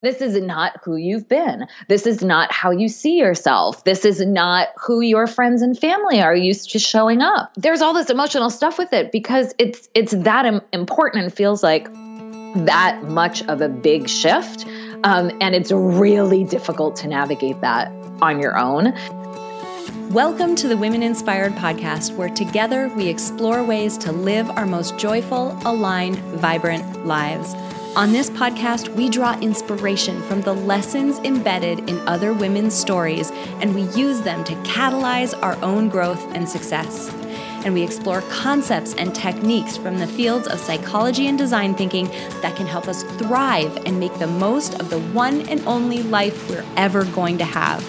This is not who you've been. This is not how you see yourself. This is not who your friends and family are used to showing up. There's all this emotional stuff with it because it's it's that important and feels like that much of a big shift. Um, and it's really difficult to navigate that on your own. Welcome to the Women Inspired podcast, where together we explore ways to live our most joyful, aligned, vibrant lives. On this podcast, we draw inspiration from the lessons embedded in other women's stories, and we use them to catalyze our own growth and success. And we explore concepts and techniques from the fields of psychology and design thinking that can help us thrive and make the most of the one and only life we're ever going to have.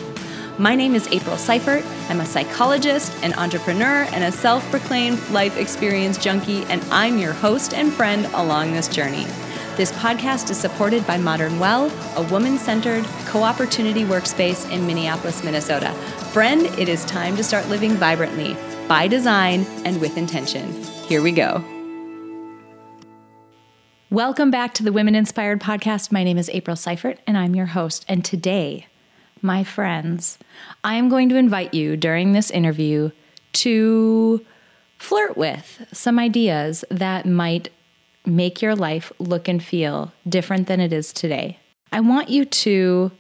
My name is April Seifert. I'm a psychologist, an entrepreneur, and a self proclaimed life experience junkie, and I'm your host and friend along this journey. This podcast is supported by Modern Well, a woman centered co opportunity workspace in Minneapolis, Minnesota. Friend, it is time to start living vibrantly, by design, and with intention. Here we go. Welcome back to the Women Inspired Podcast. My name is April Seifert, and I'm your host. And today, my friends, I am going to invite you during this interview to flirt with some ideas that might make your life look and feel different than it is today. I want you to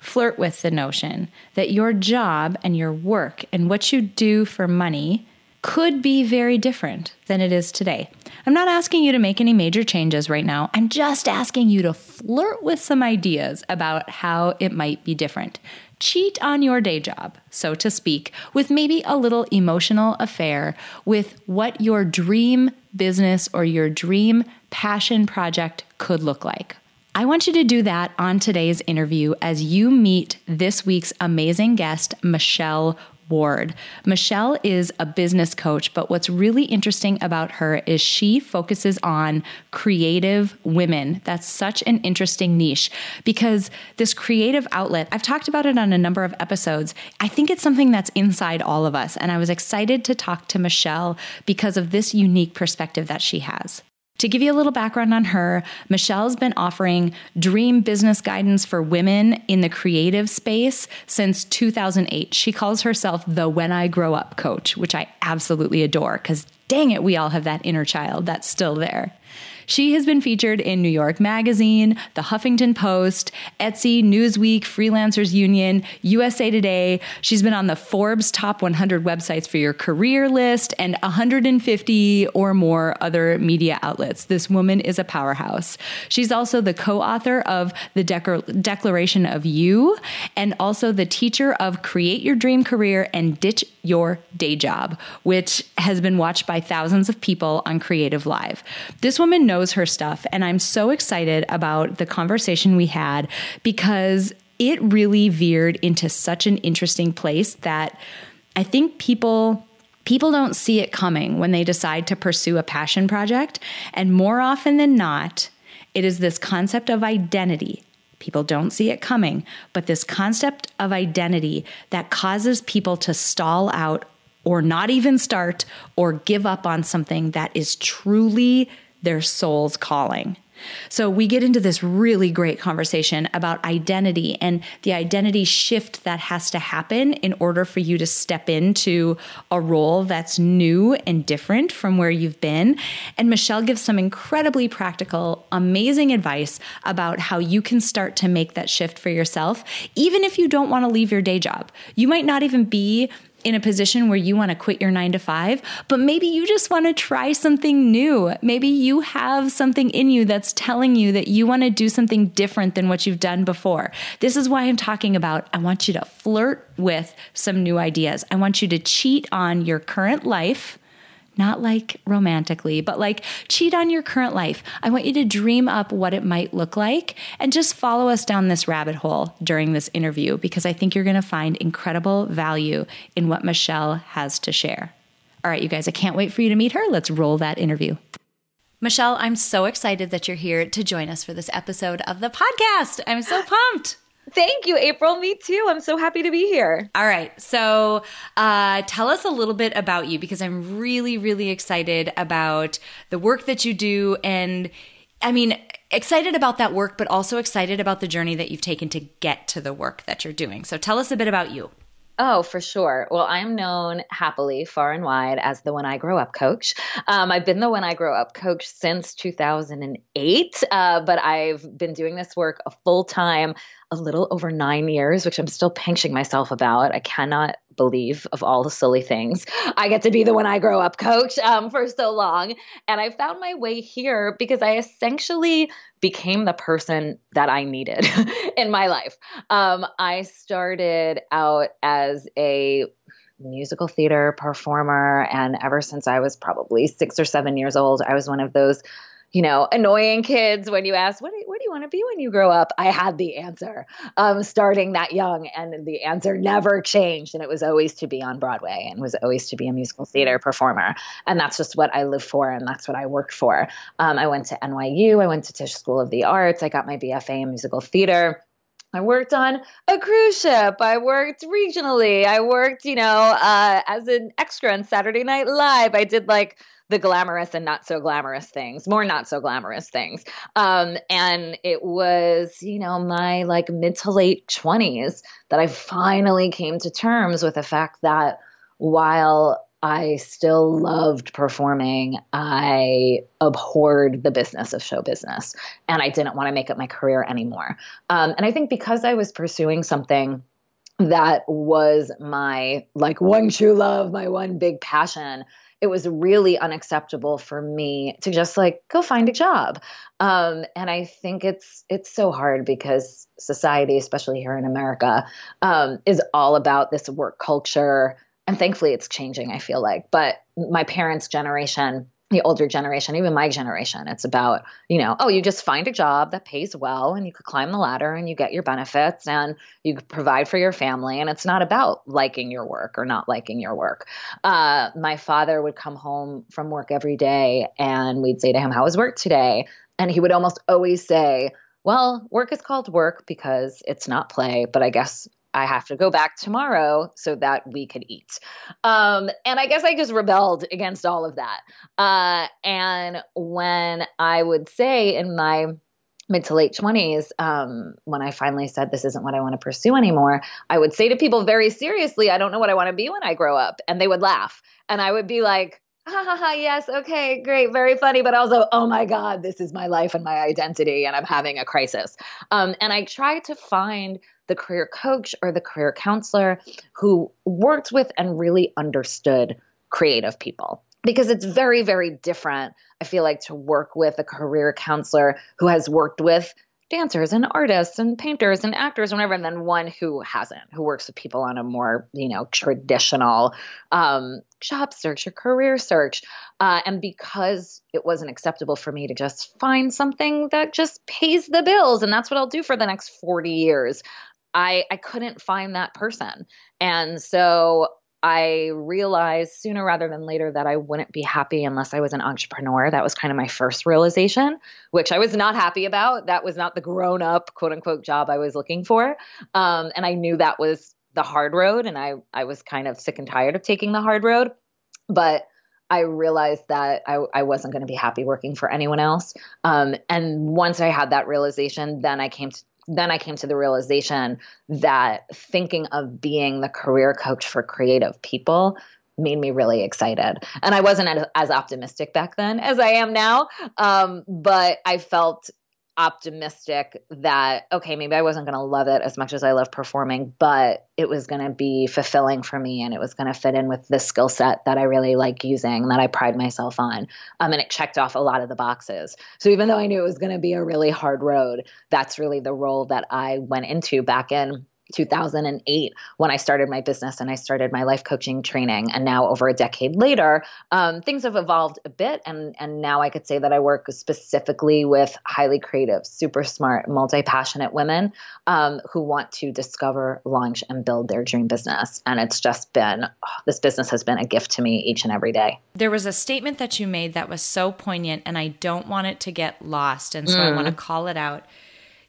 flirt with the notion that your job and your work and what you do for money could be very different than it is today. I'm not asking you to make any major changes right now. I'm just asking you to flirt with some ideas about how it might be different. Cheat on your day job, so to speak, with maybe a little emotional affair with what your dream business or your dream passion project could look like. I want you to do that on today's interview as you meet this week's amazing guest, Michelle Ward. Michelle is a business coach, but what's really interesting about her is she focuses on creative women. That's such an interesting niche because this creative outlet, I've talked about it on a number of episodes. I think it's something that's inside all of us. And I was excited to talk to Michelle because of this unique perspective that she has. To give you a little background on her, Michelle's been offering dream business guidance for women in the creative space since 2008. She calls herself the When I Grow Up coach, which I absolutely adore because dang it, we all have that inner child that's still there. She has been featured in New York Magazine, The Huffington Post, Etsy, Newsweek, Freelancers Union, USA Today. She's been on the Forbes Top 100 websites for your career list and 150 or more other media outlets. This woman is a powerhouse. She's also the co author of The Declaration of You and also the teacher of Create Your Dream Career and Ditch Your Day Job, which has been watched by thousands of people on Creative Live. This woman knows her stuff. And I'm so excited about the conversation we had because it really veered into such an interesting place that I think people people don't see it coming when they decide to pursue a passion project and more often than not it is this concept of identity People don't see it coming, but this concept of identity that causes people to stall out or not even start or give up on something that is truly their soul's calling. So we get into this really great conversation about identity and the identity shift that has to happen in order for you to step into a role that's new and different from where you've been. And Michelle gives some incredibly practical, amazing advice about how you can start to make that shift for yourself, even if you don't want to leave your day job. You might not even be in a position where you want to quit your nine to five, but maybe you just want to try something new. Maybe you have something in you that's telling you that you want to do something different than what you've done before. This is why I'm talking about I want you to flirt with some new ideas. I want you to cheat on your current life not like romantically, but like cheat on your current life. I want you to dream up what it might look like and just follow us down this rabbit hole during this interview because I think you're going to find incredible value in what Michelle has to share. All right, you guys, I can't wait for you to meet her. Let's roll that interview. Michelle, I'm so excited that you're here to join us for this episode of the podcast. I'm so pumped. Thank you, April. Me too. I'm so happy to be here. All right. So, uh, tell us a little bit about you because I'm really, really excited about the work that you do. And I mean, excited about that work, but also excited about the journey that you've taken to get to the work that you're doing. So tell us a bit about you. Oh, for sure. Well, I'm known happily far and wide as the When I Grow Up coach. Um, I've been the When I Grow Up coach since 2008, uh, but I've been doing this work a full time a little over nine years, which I'm still pinching myself about. I cannot believe of all the silly things I get to be the when I grow up coach um, for so long. And I found my way here because I essentially became the person that I needed in my life. Um, I started out as a musical theater performer. And ever since I was probably six or seven years old, I was one of those you know, annoying kids when you ask, what do, what do you want to be when you grow up? I had the answer um, starting that young, and the answer never changed. And it was always to be on Broadway and was always to be a musical theater performer. And that's just what I live for, and that's what I worked for. Um, I went to NYU, I went to Tisch School of the Arts, I got my BFA in musical theater. I worked on a cruise ship. I worked regionally. I worked, you know, uh, as an extra on Saturday Night Live. I did like the glamorous and not so glamorous things, more not so glamorous things. Um, and it was, you know, my like mid to late 20s that I finally came to terms with the fact that while I still loved performing. I abhorred the business of show business and I didn't want to make it my career anymore. Um, and I think because I was pursuing something that was my like one true love, my one big passion, it was really unacceptable for me to just like go find a job. Um, and I think it's it's so hard because society, especially here in America, um, is all about this work culture. And thankfully, it's changing. I feel like, but my parents' generation the older generation, even my generation, it's about, you know, oh, you just find a job that pays well and you could climb the ladder and you get your benefits and you provide for your family. And it's not about liking your work or not liking your work. Uh, my father would come home from work every day and we'd say to him, How was work today? And he would almost always say, well, work is called work because it's not play, but I guess I have to go back tomorrow so that we could eat. Um, and I guess I just rebelled against all of that. Uh, and when I would say in my mid to late 20s, um, when I finally said, This isn't what I want to pursue anymore, I would say to people very seriously, I don't know what I want to be when I grow up. And they would laugh. And I would be like, ha ha ha, yes, okay, great, very funny, but also, oh my God, this is my life and my identity, and I'm having a crisis. Um, and I tried to find the career coach or the career counselor who worked with and really understood creative people. Because it's very very different i feel like to work with a career counselor who has worked with dancers and artists and painters and actors and whatever and then one who hasn't who works with people on a more you know traditional um, job search or career search. Uh, and because it wasn't acceptable for me to just find something that just pays the bills and that's what i'll do for the next 40 years I I couldn't find that person. And so I realized sooner rather than later that I wouldn't be happy unless I was an entrepreneur. That was kind of my first realization, which I was not happy about. That was not the grown up, quote unquote, job I was looking for. Um, and I knew that was the hard road. And I, I was kind of sick and tired of taking the hard road. But I realized that I, I wasn't going to be happy working for anyone else. Um, and once I had that realization, then I came to then I came to the realization that thinking of being the career coach for creative people made me really excited. And I wasn't as, optimistic back then as I am now, um, but I felt optimistic that okay maybe i wasn't going to love it as much as i love performing but it was going to be fulfilling for me and it was going to fit in with the skill set that i really like using that i pride myself on um, and it checked off a lot of the boxes. So even though i knew it was going to be a really hard road that's really the role that i went into back in 2008 when I started my business and I started my life coaching training. And now, over a decade later, um, things have evolved a bit. And, and now I could say that I work specifically with highly creative, super smart, multi passionate women um, who want to discover, launch, and build their dream business. And it's just been, oh, this business has been a gift to me each and every day. There was a statement that you made that was so poignant, and I don't want it to get lost. And so mm. I want to call it out.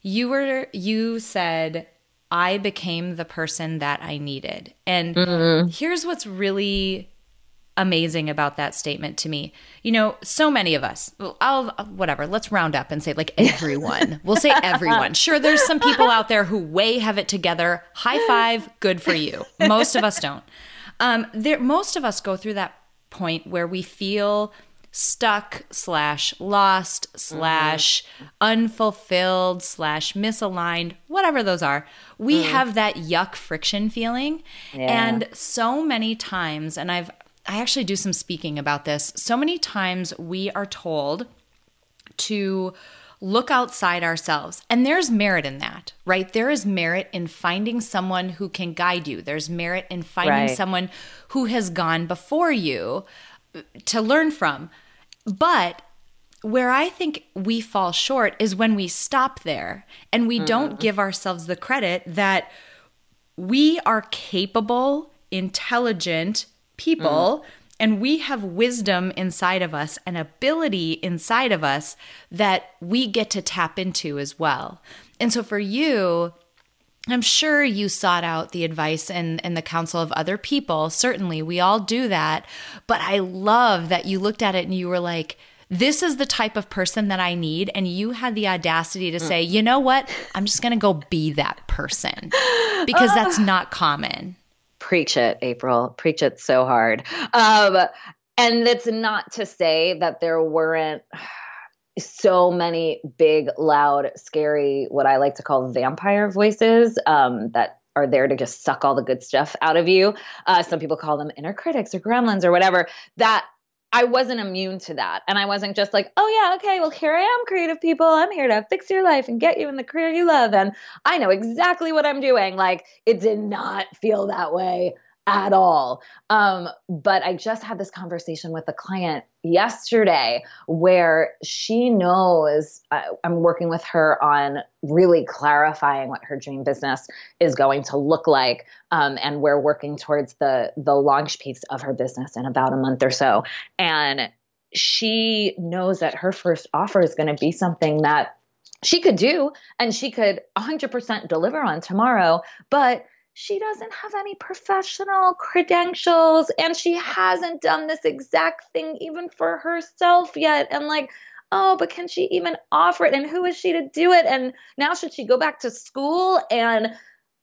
You were, you said, I became the person that I needed. And mm-hmm. here's what's really amazing about that statement to me. You know, so many of us, I'll, whatever, let's round up and say like everyone. we'll say everyone. Sure, there's some people out there who way have it together. High five, good for you. Most of us don't. Um, there, most of us go through that point where we feel stuck slash lost slash unfulfilled slash misaligned whatever those are we mm. have that yuck friction feeling yeah. and so many times and i've i actually do some speaking about this so many times we are told to look outside ourselves. And there's merit in that, right? There is merit in finding someone who can guide you. There's merit in finding right. someone who has gone before you to learn from. But where I think we fall short is when we stop there and we mm-hmm. don't give ourselves the credit that we are capable, intelligent people. Mm. And we have wisdom inside of us and ability inside of us that we get to tap into as well. And so for you, I'm sure you sought out the advice and, and the counsel of other people. Certainly, we all do that. But I love that you looked at it and you were like, this is the type of person that I need. And you had the audacity to mm. say, you know what? I'm just going to go be that person because that's not common. Preach it, April. Preach it so hard. Um, and it's not to say that there weren't so many big, loud, scary, what I like to call vampire voices um, that are there to just suck all the good stuff out of you. Uh, some people call them inner critics or gremlins or whatever. That I wasn't immune to that. And I wasn't just like, oh, yeah, okay, well, here I am, creative people. I'm here to fix your life and get you in the career you love. And I know exactly what I'm doing. Like, it did not feel that way at all. Um, but I just had this conversation with a client yesterday where she knows uh, I'm working with her on really clarifying what her dream business is going to look like. Um, and we're working towards the the launch piece of her business in about a month or so. And she knows that her first offer is going to be something that she could do and she could 100% deliver on tomorrow, but she doesn't have any professional credentials and she hasn't done this exact thing even for herself yet. And like, oh, but can she even offer it? And who is she to do it? And now should she go back to school? And,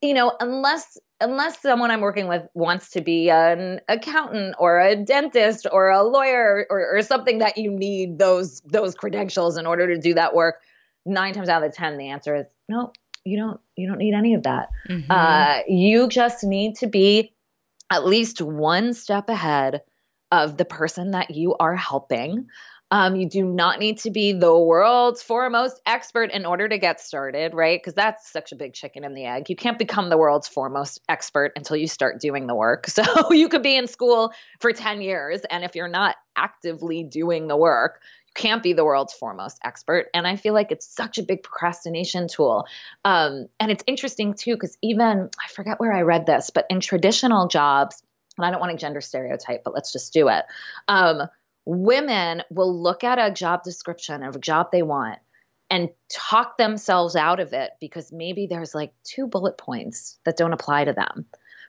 you know, unless unless someone I'm working with wants to be an accountant or a dentist or a lawyer or, or something that you need those those credentials in order to do that work, nine times out of ten the answer is no, you don't you don't need any of that. Mm-hmm. Uh, you just need to be at least one step ahead of the person that you are helping. Um, you do not need to be the world's foremost expert in order to get started, right? Because that's such a big chicken and the egg. You can't become the world's foremost expert until you start doing the work. So you could be in school for 10 years, and if you're not actively doing the work, can't be the world's foremost expert. And I feel like it's such a big procrastination tool. Um, and it's interesting too, because even, I forget where I read this, but in traditional jobs, and I don't want to gender stereotype, but let's just do it. Um, women will look at a job description of a job they want and talk themselves out of it because maybe there's like two bullet points that don't apply to them.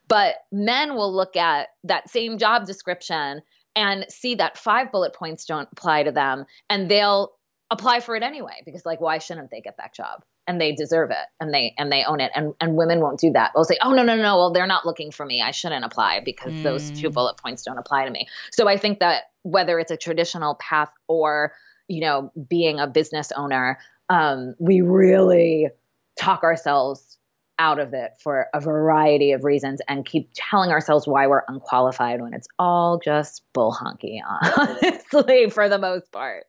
But men will look at that same job description and see that five bullet points don't apply to them and they'll apply for it anyway because like why shouldn't they get that job and they deserve it and they and they own it and and women won't do that they'll say oh no no no well they're not looking for me i shouldn't apply because mm. those two mm. bullet points don't apply to me so i think that whether it's a traditional path or you know being a business owner um, we really talk ourselves out of it for a variety of reasons and keep telling ourselves why we're unqualified when it's all just bull honky, honestly, for the most part.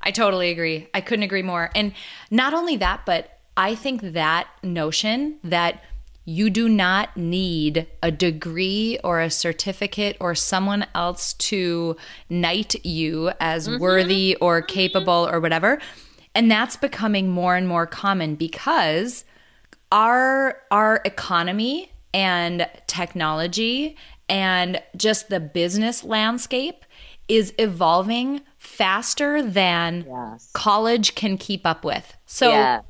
I totally agree. I couldn't agree more. And not only that, but I think that notion that you do not need a degree or a certificate or someone else to knight you as mm-hmm. worthy or capable or whatever. And that's becoming more and more common because our our economy and technology and just the business landscape is evolving faster than yes. college can keep up with. So yes.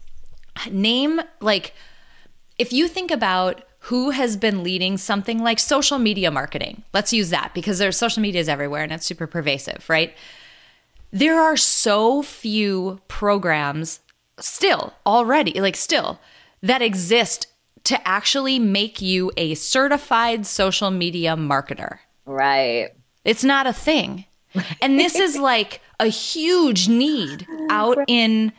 name like if you think about who has been leading something like social media marketing. Let's use that because there's social media is everywhere and it's super pervasive, right? There are so few programs still already, like still, that exist to actually make you a certified social media marketer. Right. It's not a thing. And this is like a huge need out in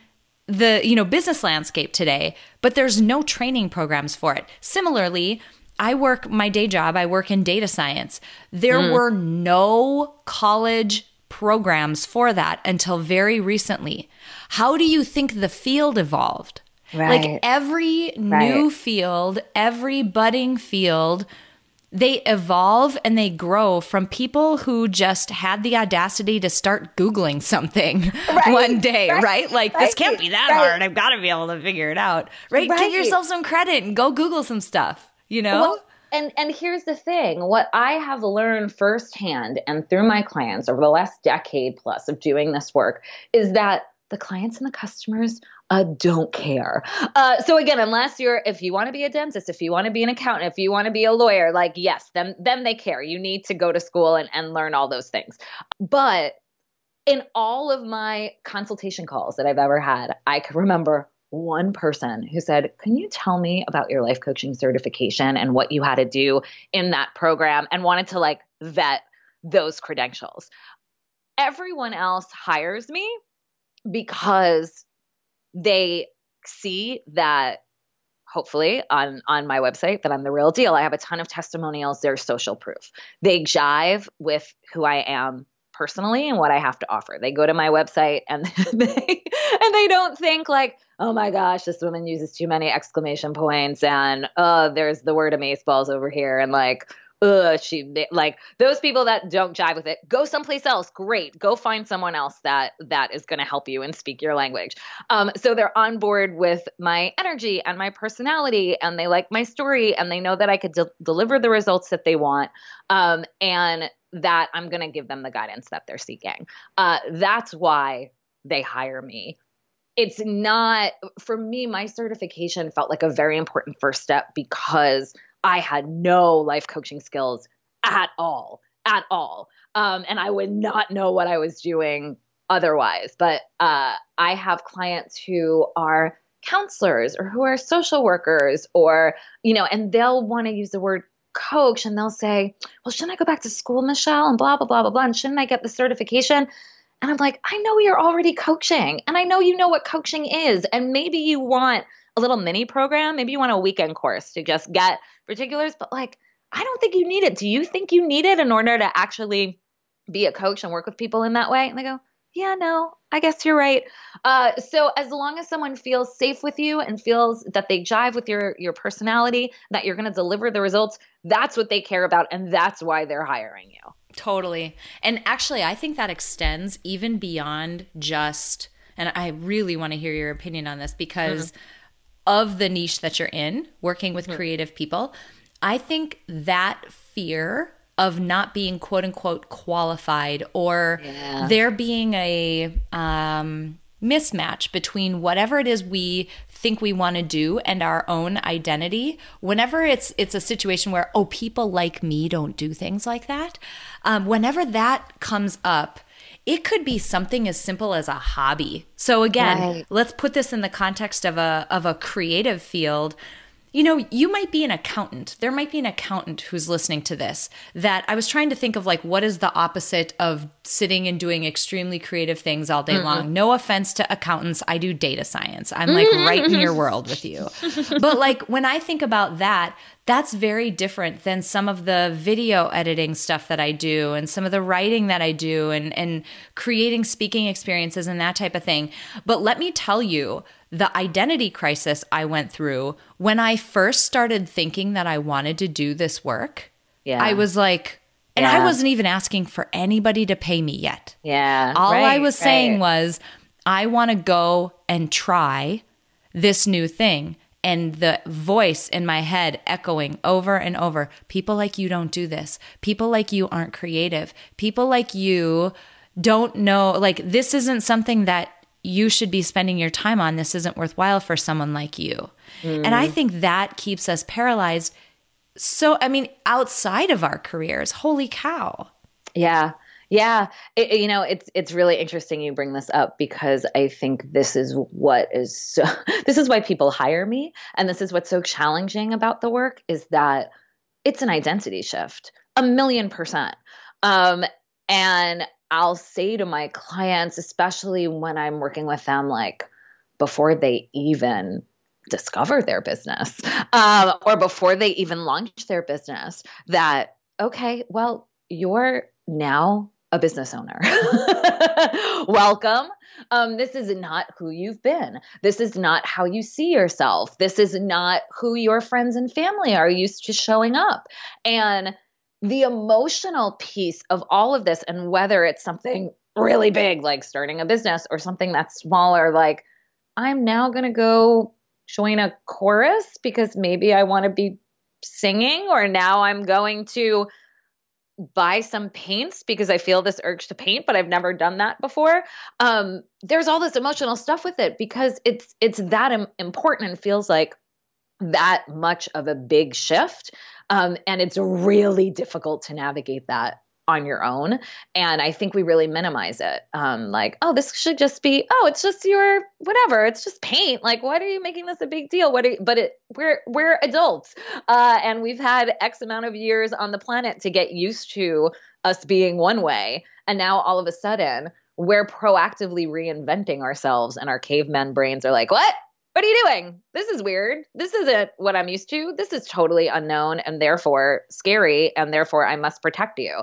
the, you know, business landscape today, but there's no training programs for it. Similarly, I work my day job, I work in data science. There mm. were no college programs for that until very recently. How do you think the field evolved? Right. Like every right. new field, every budding field they evolve and they grow from people who just had the audacity to start Googling something right, one day, right? Like, this can't be that hard. I've got to be able to figure it out, right? Give yourself some credit and go Google some stuff, you know? Well, and and here's the thing what i have learned firsthand and through my clients over the last decade plus of doing this work is that the clients and the customers uh, don't care. Uh, so again, unless you're, if you want to be a dentist, if you want to be an accountant, if you want to be a lawyer, like yes, then then they care. You need to go to school and, and learn all those things. But in all of my consultation calls that I've ever had, I can remember one person who said, Can you tell me about your life coaching certification and what you had to do in that program and wanted to like vet those credentials? Everyone else hires me because they see that hopefully on on my website that I'm the real deal. I have a ton of testimonials, they're social proof. They jive with who I am personally and what I have to offer. They go to my website and they and they don't think like, "Oh my gosh, this woman uses too many exclamation points and oh, there's the word amazeballs over here and like ugh, she like those people that don't jive with it. Go someplace else. Great. Go find someone else that that is going to help you and speak your language. Um, so they're on board with my energy and my personality, and they like my story, and they know that I could de- deliver the results that they want, um, and that I'm going to give them the guidance that they're seeking. Uh, that's why they hire me it's not for me my certification felt like a very important first step because I had no life coaching skills at all, at all. Um, and I would not know what I was doing otherwise. But uh, I have clients who are counselors or who are social workers or, you know, and they'll want to use the word coach and they'll say, well, shouldn't I go back to school, Michelle? And blah, blah, blah, blah, blah. And shouldn't I get the certification? And I'm like, I know you're already coaching and I know you know what coaching is. And maybe you want a little mini program. Maybe you want a weekend course to just get particulars, but like, I don't think you need it. Do you think you need it in order to actually be a coach and work with people in that way? And they go, yeah, no, I guess you're right. Uh, so as long as someone feels safe with you and feels that they jive with your your personality, that you're going to deliver the results, that's what they care about, and that's why they're hiring you. Totally. And actually, I think that extends even beyond just. And I really want to hear your opinion on this because. Mm-hmm of the niche that you're in, working with creative people, I think that fear of not being quote unquote qualified or yeah. there being a um, mismatch between whatever it is we think we want to do and our own identity whenever it's it's a situation where oh people like me don't do things like that um, whenever that comes up it could be something as simple as a hobby. So again, right. let's put this in the context of a of a creative field you know, you might be an accountant. There might be an accountant who's listening to this that I was trying to think of like what is the opposite of sitting and doing extremely creative things all day mm-hmm. long. No offense to accountants, I do data science. I'm like right in your world with you. But like when I think about that, that's very different than some of the video editing stuff that I do and some of the writing that I do and and creating speaking experiences and that type of thing. But let me tell you, the identity crisis I went through when I first started thinking that I wanted to do this work. Yeah. I was like, and yeah. I wasn't even asking for anybody to pay me yet. Yeah. All right, I was right. saying was, I want to go and try this new thing. And the voice in my head echoing over and over people like you don't do this. People like you aren't creative. People like you don't know, like, this isn't something that you should be spending your time on. This isn't worthwhile for someone like you. Mm. And I think that keeps us paralyzed so, I mean, outside of our careers, holy cow. Yeah. Yeah, it, you know, it's it's really interesting you bring this up because I think this is what is so, this is why people hire me and this is what's so challenging about the work is that it's an identity shift. A million percent. Um and I'll say to my clients especially when I'm working with them like before they even discover their business um, or before they even launch their business that okay well you're now a business owner. Welcome. Um, this is not who you've been. This is not how you see yourself. This is not who your friends and family are used to showing up. And the emotional piece of all of this, and whether it's something really big like starting a business or something that's smaller, like I'm now going to go join a chorus because maybe I want to be singing, or now I'm going to buy some paints because I feel this urge to paint, but I've never done that before. Um, there's all this emotional stuff with it because it's it's that Im- important and feels like that much of a big shift, um, and it's really difficult to navigate that on your own. And I think we really minimize it. Um, like, oh, this should just be, oh, it's just your whatever. It's just paint. Like, why are you making this a big deal? What are you, but it, we're we're adults, uh, and we've had X amount of years on the planet to get used to us being one way, and now all of a sudden we're proactively reinventing ourselves, and our caveman brains are like, what? What are you doing? This is weird. This isn't what I'm used to. This is totally unknown and therefore scary, and therefore I must protect you.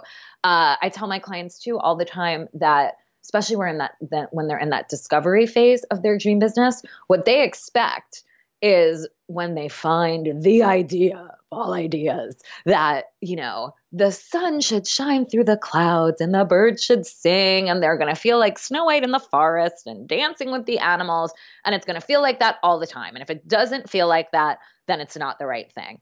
Uh, I tell my clients too all the time that, especially when in that, that when they're in that discovery phase of their dream business, what they expect is when they find the idea of all ideas that, you know, the sun should shine through the clouds and the birds should sing and they're going to feel like Snow White in the forest and dancing with the animals. And it's going to feel like that all the time. And if it doesn't feel like that, then it's not the right thing.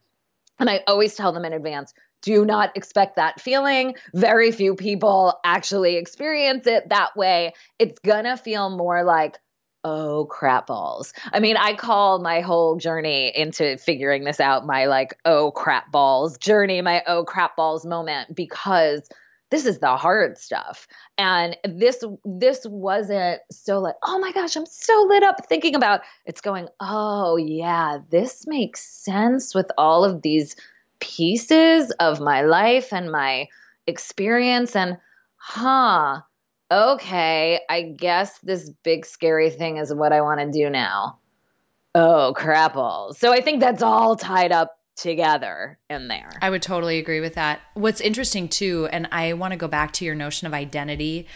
And I always tell them in advance do not expect that feeling. Very few people actually experience it that way. It's going to feel more like, oh crap balls. I mean, I call my whole journey into figuring this out my like, oh crap balls journey, my oh crap balls moment because this is the hard stuff. And this this wasn't so like, oh my gosh, I'm so lit up thinking about it's going, oh yeah, this makes sense with all of these pieces of my life and my experience and huh okay, I guess this big scary thing is what I want to do now. Oh, crapple. So I think that's all tied up together in there. I would totally agree with that. What's interesting too, and I want to go back to your notion of identity.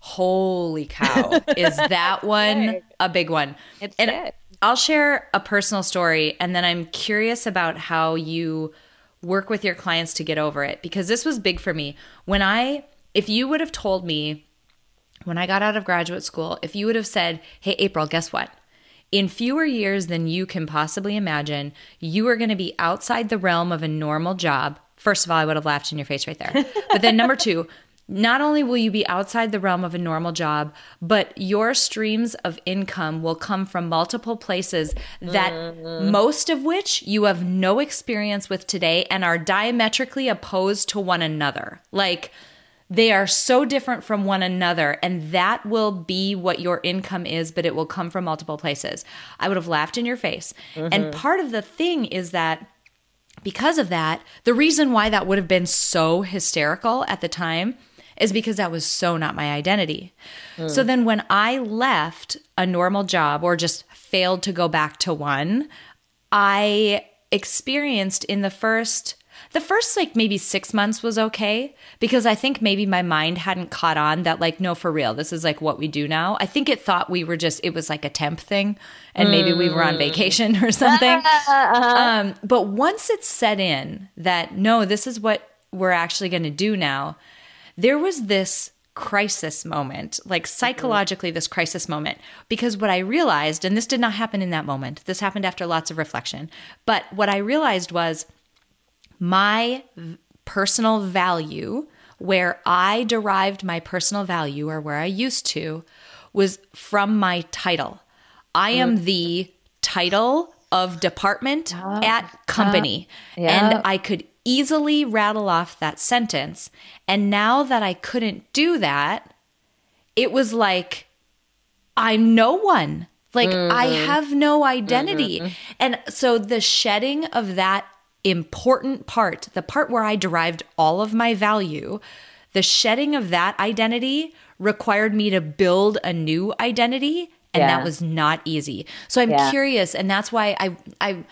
Holy cow, is that one a big one? It's and it. I'll share a personal story and then I'm curious about how you work with your clients to get over it because this was big for me. When I if you would have told me when I got out of graduate school, if you would have said, Hey, April, guess what? In fewer years than you can possibly imagine, you are going to be outside the realm of a normal job. First of all, I would have laughed in your face right there. but then, number two, not only will you be outside the realm of a normal job, but your streams of income will come from multiple places that mm-hmm. most of which you have no experience with today and are diametrically opposed to one another. Like, they are so different from one another, and that will be what your income is, but it will come from multiple places. I would have laughed in your face. Mm-hmm. And part of the thing is that because of that, the reason why that would have been so hysterical at the time is because that was so not my identity. Mm. So then when I left a normal job or just failed to go back to one, I experienced in the first the first like maybe six months was okay because I think maybe my mind hadn't caught on that like no for real this is like what we do now. I think it thought we were just it was like a temp thing and maybe we were on mm. vacation or something. Uh-huh. Um, but once it set in that no this is what we're actually going to do now, there was this crisis moment, like psychologically, this crisis moment. Because what I realized, and this did not happen in that moment, this happened after lots of reflection, but what I realized was my personal value, where I derived my personal value, or where I used to, was from my title. I am mm. the title of department ah, at company. Ah, and I could easily rattle off that sentence. And now that I couldn't do that, it was like, I'm no one. Like, I mm-hmm. have no identity. Mm-hmm. And so the shedding of that important part, the part where I derived all of my value, the shedding of that identity required me to build a new identity. And Yeah. that was not easy. So I'm Yeah. curious. And that's why I, I,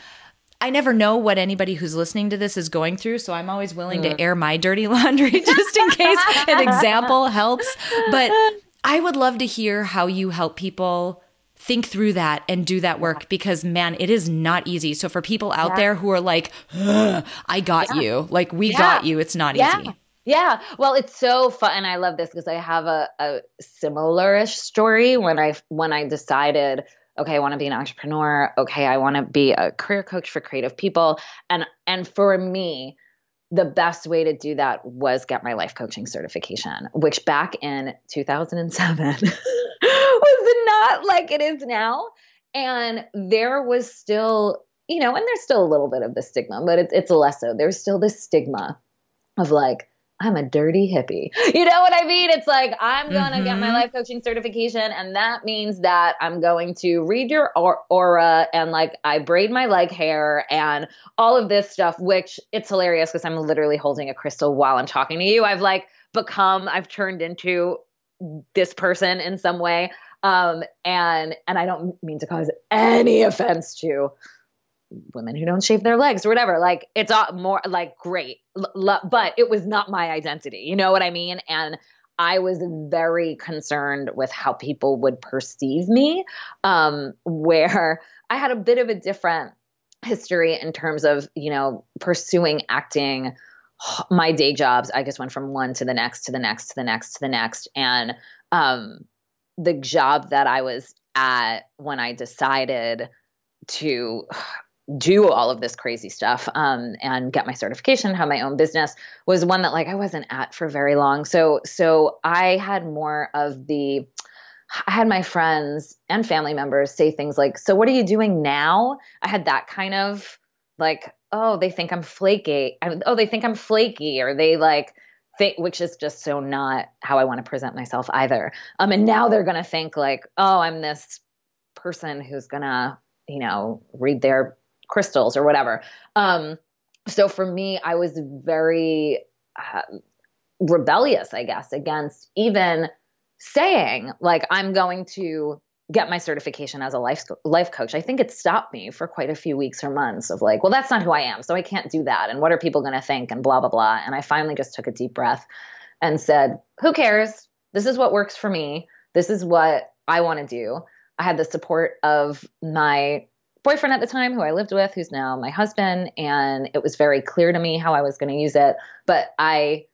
I never know what anybody who's listening to this is going through, so I'm always willing to mm. air my dirty laundry just in case an example helps. But I would love to hear how you help people think through that and do that work because man, it is not easy. So for people out there who are like, I got you. Like we got you. It's not yeah. easy. Yeah. Well, it's so fun. And I love this because I have a, a similar-ish story when I when I decided, okay, I want to be an entrepreneur. Okay, I want to be a career coach for creative people. And and for me, the best way to do that was get my life coaching certification, which back in 2007 was not like it is now. And there was still, you know, and there's still a little bit of the stigma, but it's it's less so. There's still this stigma of like, I'm a dirty hippie. You know what I mean? It's like, I'm going to get my Mhm. life coaching certification, and that means that I'm going to read your aura and like I braid my leg hair and all of this stuff, which it's hilarious because I'm literally holding a crystal while I'm talking to you. I've like become, I've turned into this person in some way. Um, and and I don't mean to cause any offense to women who don't shave their legs or whatever. Like it's all more like great, but it was not my identity. You know what I mean? And I was very concerned with how people would perceive me, um, where I had a bit of a different history in terms of you know pursuing acting. My day jobs, I just went from one to the next, to the next, to the next, to the next, and um, the job that I was at when I decided to do all of this crazy stuff um, and get my certification, have my own business was one that like I wasn't at for very long. So so I had more of the I had my friends and family members say things like, "So what are you doing now?" I had that kind of like, "Oh, they think I'm flaky." Oh, they think I'm flaky or they like think which is just so not how I want to present myself either. Um and now they're to think like, "Oh, I'm this person who's to, you know, read their crystals or whatever." Um so for me, I was very uh, rebellious, I guess, against even saying like I'm going to get my certification as a life life coach. I think it stopped me for quite a few weeks or months of like, well, that's not who I am, so I can't do that. And what are people going to think? And blah blah blah. And I finally just took a deep breath and said, who cares? This is what works for me. This is what I want to do. I had the support of my boyfriend at the time who I lived with, who's now my husband, and it was very clear to me how I was going to use it. But I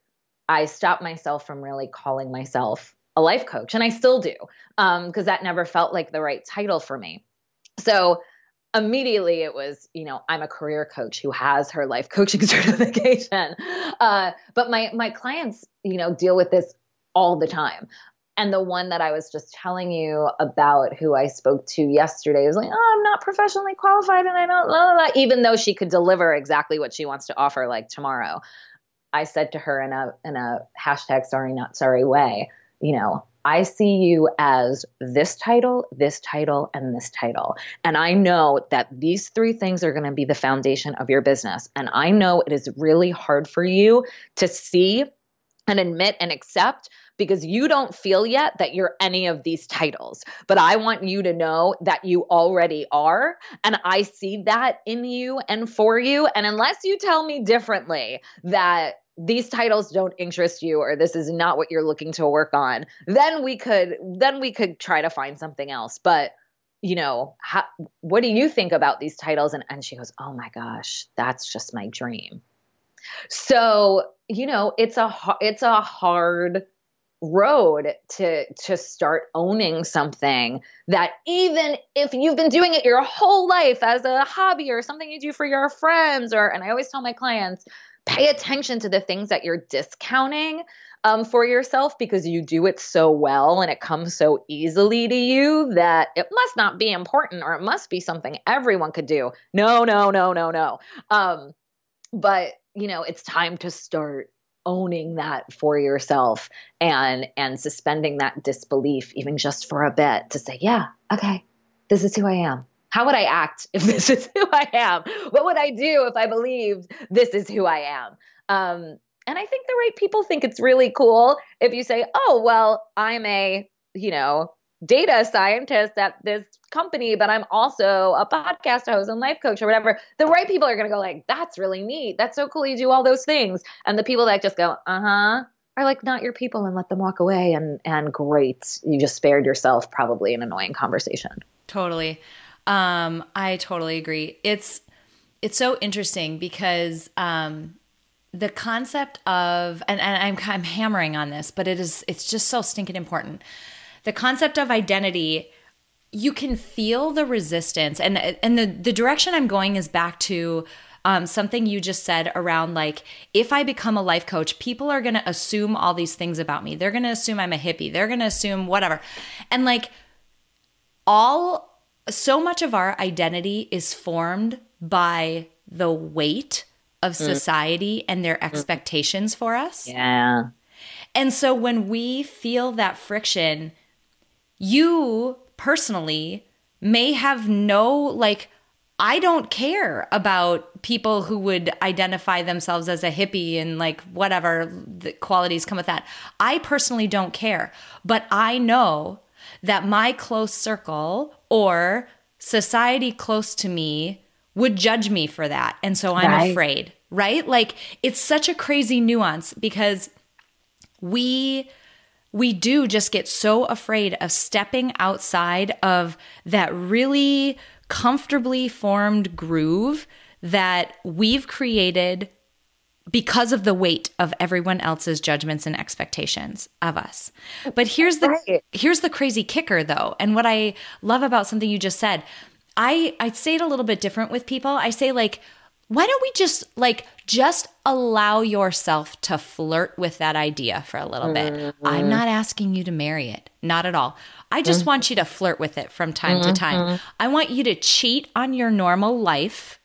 I stopped myself from really calling myself a life coach, and I still do, because um, that never felt like the right title for me. So immediately it was, you know, I'm a career coach who has her life coaching certification. Uh, but my my clients, you know, deal with this all the time. And the one that I was just telling you about, who I spoke to yesterday, was like, "Oh, I'm not professionally qualified, and I don't." Blah, blah, blah, even though she could deliver exactly what she wants to offer, like tomorrow, I said to her in a in a hashtag sorry not sorry way, you know, I see you as this title, this title, and this title. And I know that these three things are going to be the foundation of your business. And I know it is really hard for you to see and admit and accept because you don't feel yet that you're any of these titles. But I want you to know that you already are. And I see that in you and for you. And unless you tell me differently that these titles don't interest you or this is not what you're looking to work on, then we could then we could try to find something else. But you know, how, what do you think about these titles? And and she goes, oh my gosh, that's just my dream. So you know, it's a it's a hard road to to start owning something that even if you've been doing it your whole life as a hobby or something you do for your friends or and I always tell my clients pay attention to the things that you're discounting um, for yourself because you do it so well and it comes so easily to you that it must not be important or it must be something everyone could do. No, no, no, no, no. Um, but you know, it's time to start owning that for yourself and and suspending that disbelief even just for a bit to say yeah okay this is who i am. How would i act if this is who i am? What would i do if i believed this is who i am? Um, and i think the right people think it's really cool if you say oh well i'm a you know data scientist at this company, but I'm also a podcast host and life coach or whatever, the right people are going to go like, that's really neat. That's so cool. You do all those things. And the people that just go, uh huh, are like not your people and let them walk away. And, and great. You just spared yourself probably an annoying conversation. Totally. Um, I totally agree. It's, it's so interesting because, um, the concept of and, and I'm, I'm hammering on this but it is it's just so stinking important the concept of identity you can feel the resistance. And and the the direction i'm going is back to um, something you just said around like if i become a life coach people are going to assume all these things about me. They're going to assume i'm a hippie. They're going to assume whatever. And like all so much of our identity is formed by the weight of mm. society mm. and their expectations for us. Yeah. And so when we feel that friction you personally may have no like I don't care about people who would identify themselves as a hippie and like whatever the qualities come with that. I personally don't care, but I know that my close circle or society close to me would judge me for that. And so I'm right. afraid, right? Like it's such a crazy nuance because we we do just get so afraid of stepping outside of that really comfortably formed groove that we've created because of the weight of everyone else's judgments and expectations of us. But here's the right. here's the crazy kicker though. And what I love about something you just said, I I say it a little bit different with people. I say like why don't we just like just allow yourself to flirt with that idea for a little bit mm-hmm. i'm not asking you to marry it not at all i just mm-hmm. want you to flirt with it from time mm-hmm. to time i want you to cheat on your normal life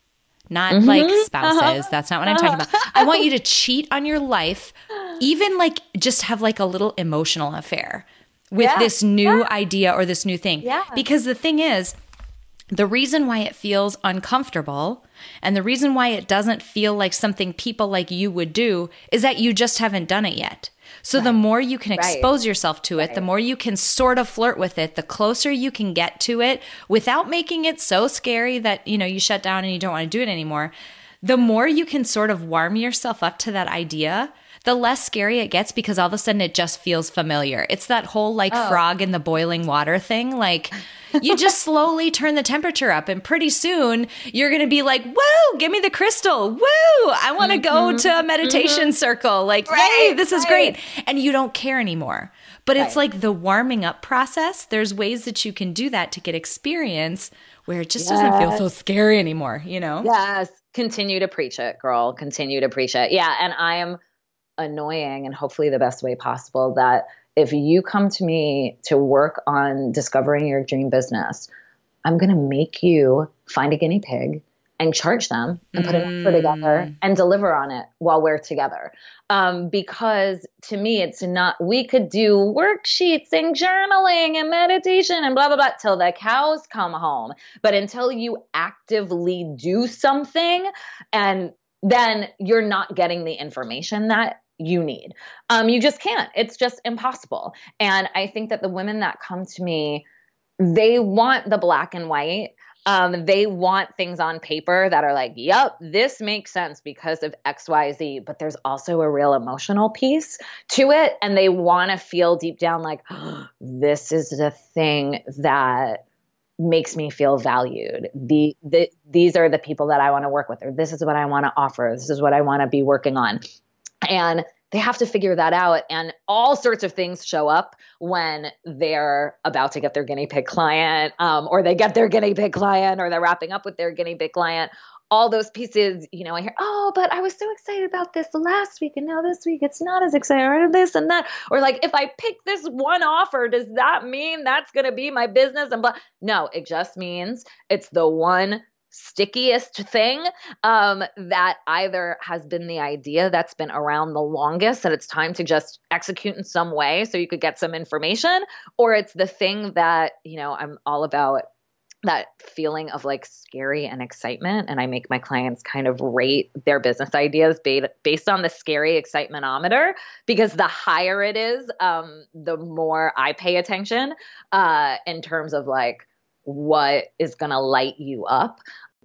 not mm-hmm. like spouses uh-huh. that's not what i'm talking about i want you to cheat on your life even like just have like a little emotional affair with yeah. this new yeah. idea or this new thing yeah. because the thing is the reason why it feels uncomfortable and the reason why it doesn't feel like something people like you would do is that you just haven't done it yet. So right. the more you can expose right. yourself to it, right. the more you can sort of flirt with it, the closer you can get to it without making it so scary that, you know, you shut down and you don't want to do it anymore. The more you can sort of warm yourself up to that idea, the less scary it gets because all of a sudden it just feels familiar. It's that whole like oh. frog in the boiling water thing. Like you just slowly turn the temperature up, and pretty soon you're going to be like, "Woo, give me the crystal! Woo, I want to mm-hmm. go to a meditation mm-hmm. circle! Like, right, yay, this is great!" And you don't care anymore. But right. it's like the warming up process. There's ways that you can do that to get experience where it just yes. doesn't feel so scary anymore, you know? Yes. Continue to preach it, girl. Continue to preach it. Yeah. And I am annoying and hopefully the best way possible that if you come to me to work on discovering your dream business, I'm going to make you find a guinea pig and charge them and put an offer together mm. and deliver on it while we're together. Um, because to me, it's not, we could do worksheets and journaling and meditation and blah, blah, blah till the cows come home. But until you actively do something and then you're not getting the information that you need. Um, you just can't. It's just impossible. And I think that the women that come to me, they want the black and white. Um, they want things on paper that are like, yep, this makes sense because of XYZ, but there's also a real emotional piece to it. And they want to feel deep down like, oh, this is the thing that makes me feel valued. The, the these are the people that I want to work with, or this is what I want to offer. This is what I want to be working on. And they have to figure that out. And all sorts of things show up when they're about to get their guinea pig client, um, or they get their guinea pig client, or they're wrapping up with their guinea pig client. all those pieces, you know, I hear, oh, but I was so excited about this last week and now this week it's not as exciting or this and that. Or like, if I pick this one offer, does that mean that's going to be my business? And blah. No, it just means it's the one stickiest thing um, that either has been the idea that's been around the longest and it's time to just execute in some way so you could get some information or it's the thing that you know i'm all about that feeling of like scary and excitement and i make my clients kind of rate their business ideas based on the scary excitementometer because the higher it is um, the more i pay attention uh, in terms of like what is going to light you up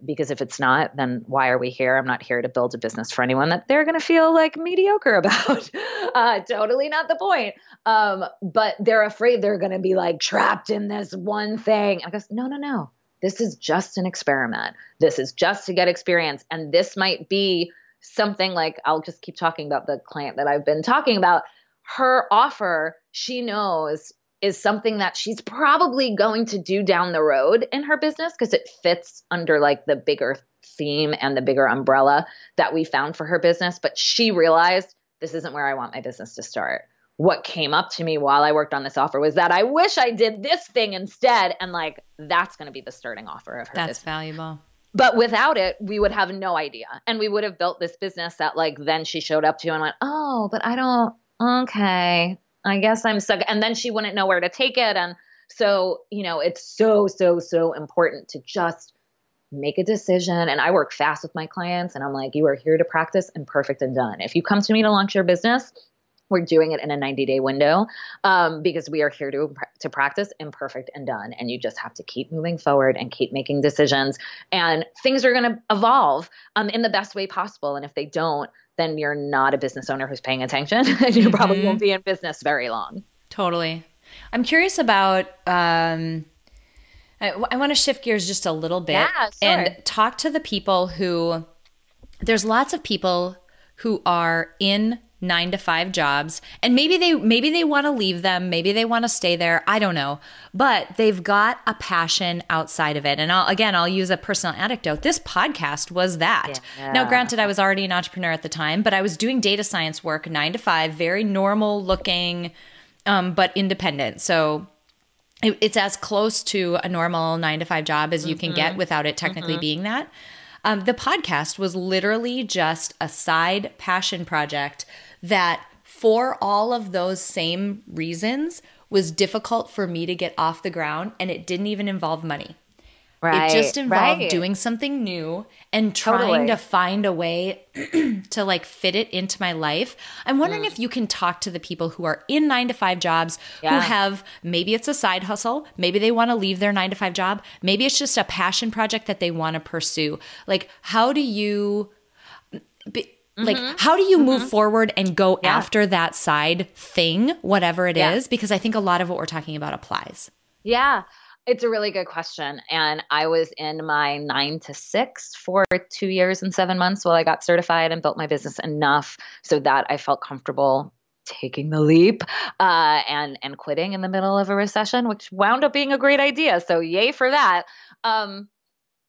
because if it's not then why are we here? I'm not here to build a business for anyone that they're going to feel like mediocre about. Uh, totally not the point. Um, but they're afraid they're going to be like trapped in this one thing. I goes no no no. This is just an experiment. This is just to get experience. And this might be something like i'll just keep talking about the client that i've been talking about. Her offer she knows is something that she's probably going to do down the road in her business because it fits under like the bigger theme and the bigger umbrella that we found for her business. But she realized this isn't where I want my business to start. What came up to me while I worked on this offer was that I wish I did this thing instead. And like, that's going to be the starting offer of her. That's business. valuable. But without it, we would have no idea. And we would have built this business that like then she showed up to and went, oh, but I don't, okay, I guess I'm stuck. And then she wouldn't know where to take it. And so, you know, it's so, so, so important to just make a decision. And I work fast with my clients and I'm like, you are here to practice and perfect and done. If you come to me to launch your business, we're doing it in a 90 day window um, because we are here to to practice imperfect and done and you just have to keep moving forward and keep making decisions and things are going to evolve um, in the best way possible and if they don't then you're not a business owner who's paying attention and you mm-hmm. probably won't be in business very long. Totally. I'm curious about, um, I, I want to shift gears just a little bit yeah, sure. and talk to the people who, there's lots of people who are in nine to five jobs and maybe they maybe they want to leave them maybe they want to stay there i don't know but they've got a passion outside of it and I'll, again i'll use a personal anecdote this podcast was that yeah. now granted i was already an entrepreneur at the time but i was doing data science work nine to five very normal looking um, but independent so it, it's as close to a normal nine to five job as you mm-hmm. can get mm-hmm. without it technically mm-hmm. being that um, the podcast was literally just a side passion project that for all of those same reasons was difficult for me to get off the ground and it didn't even involve money. Right, it just involved right. doing something new and trying totally. to find a way to like fit it into my life. I'm wondering mm. if you can talk to the people who are in 9 to 5 jobs yeah. who have maybe it's a side hustle, maybe they want to leave their 9 to 5 job, maybe it's just a passion project that they want to pursue. Like how do you be, like mm-hmm. how do you mm-hmm. move forward and go yeah. after that side thing whatever it yeah. is? because i think a lot of what we're talking about applies yeah it's a really good question and i was in my nine to six for two years and seven months while i got certified and built my business enough so that i felt comfortable taking the leap uh, and and quitting in the middle of a recession which wound up being a great idea so yay for that um,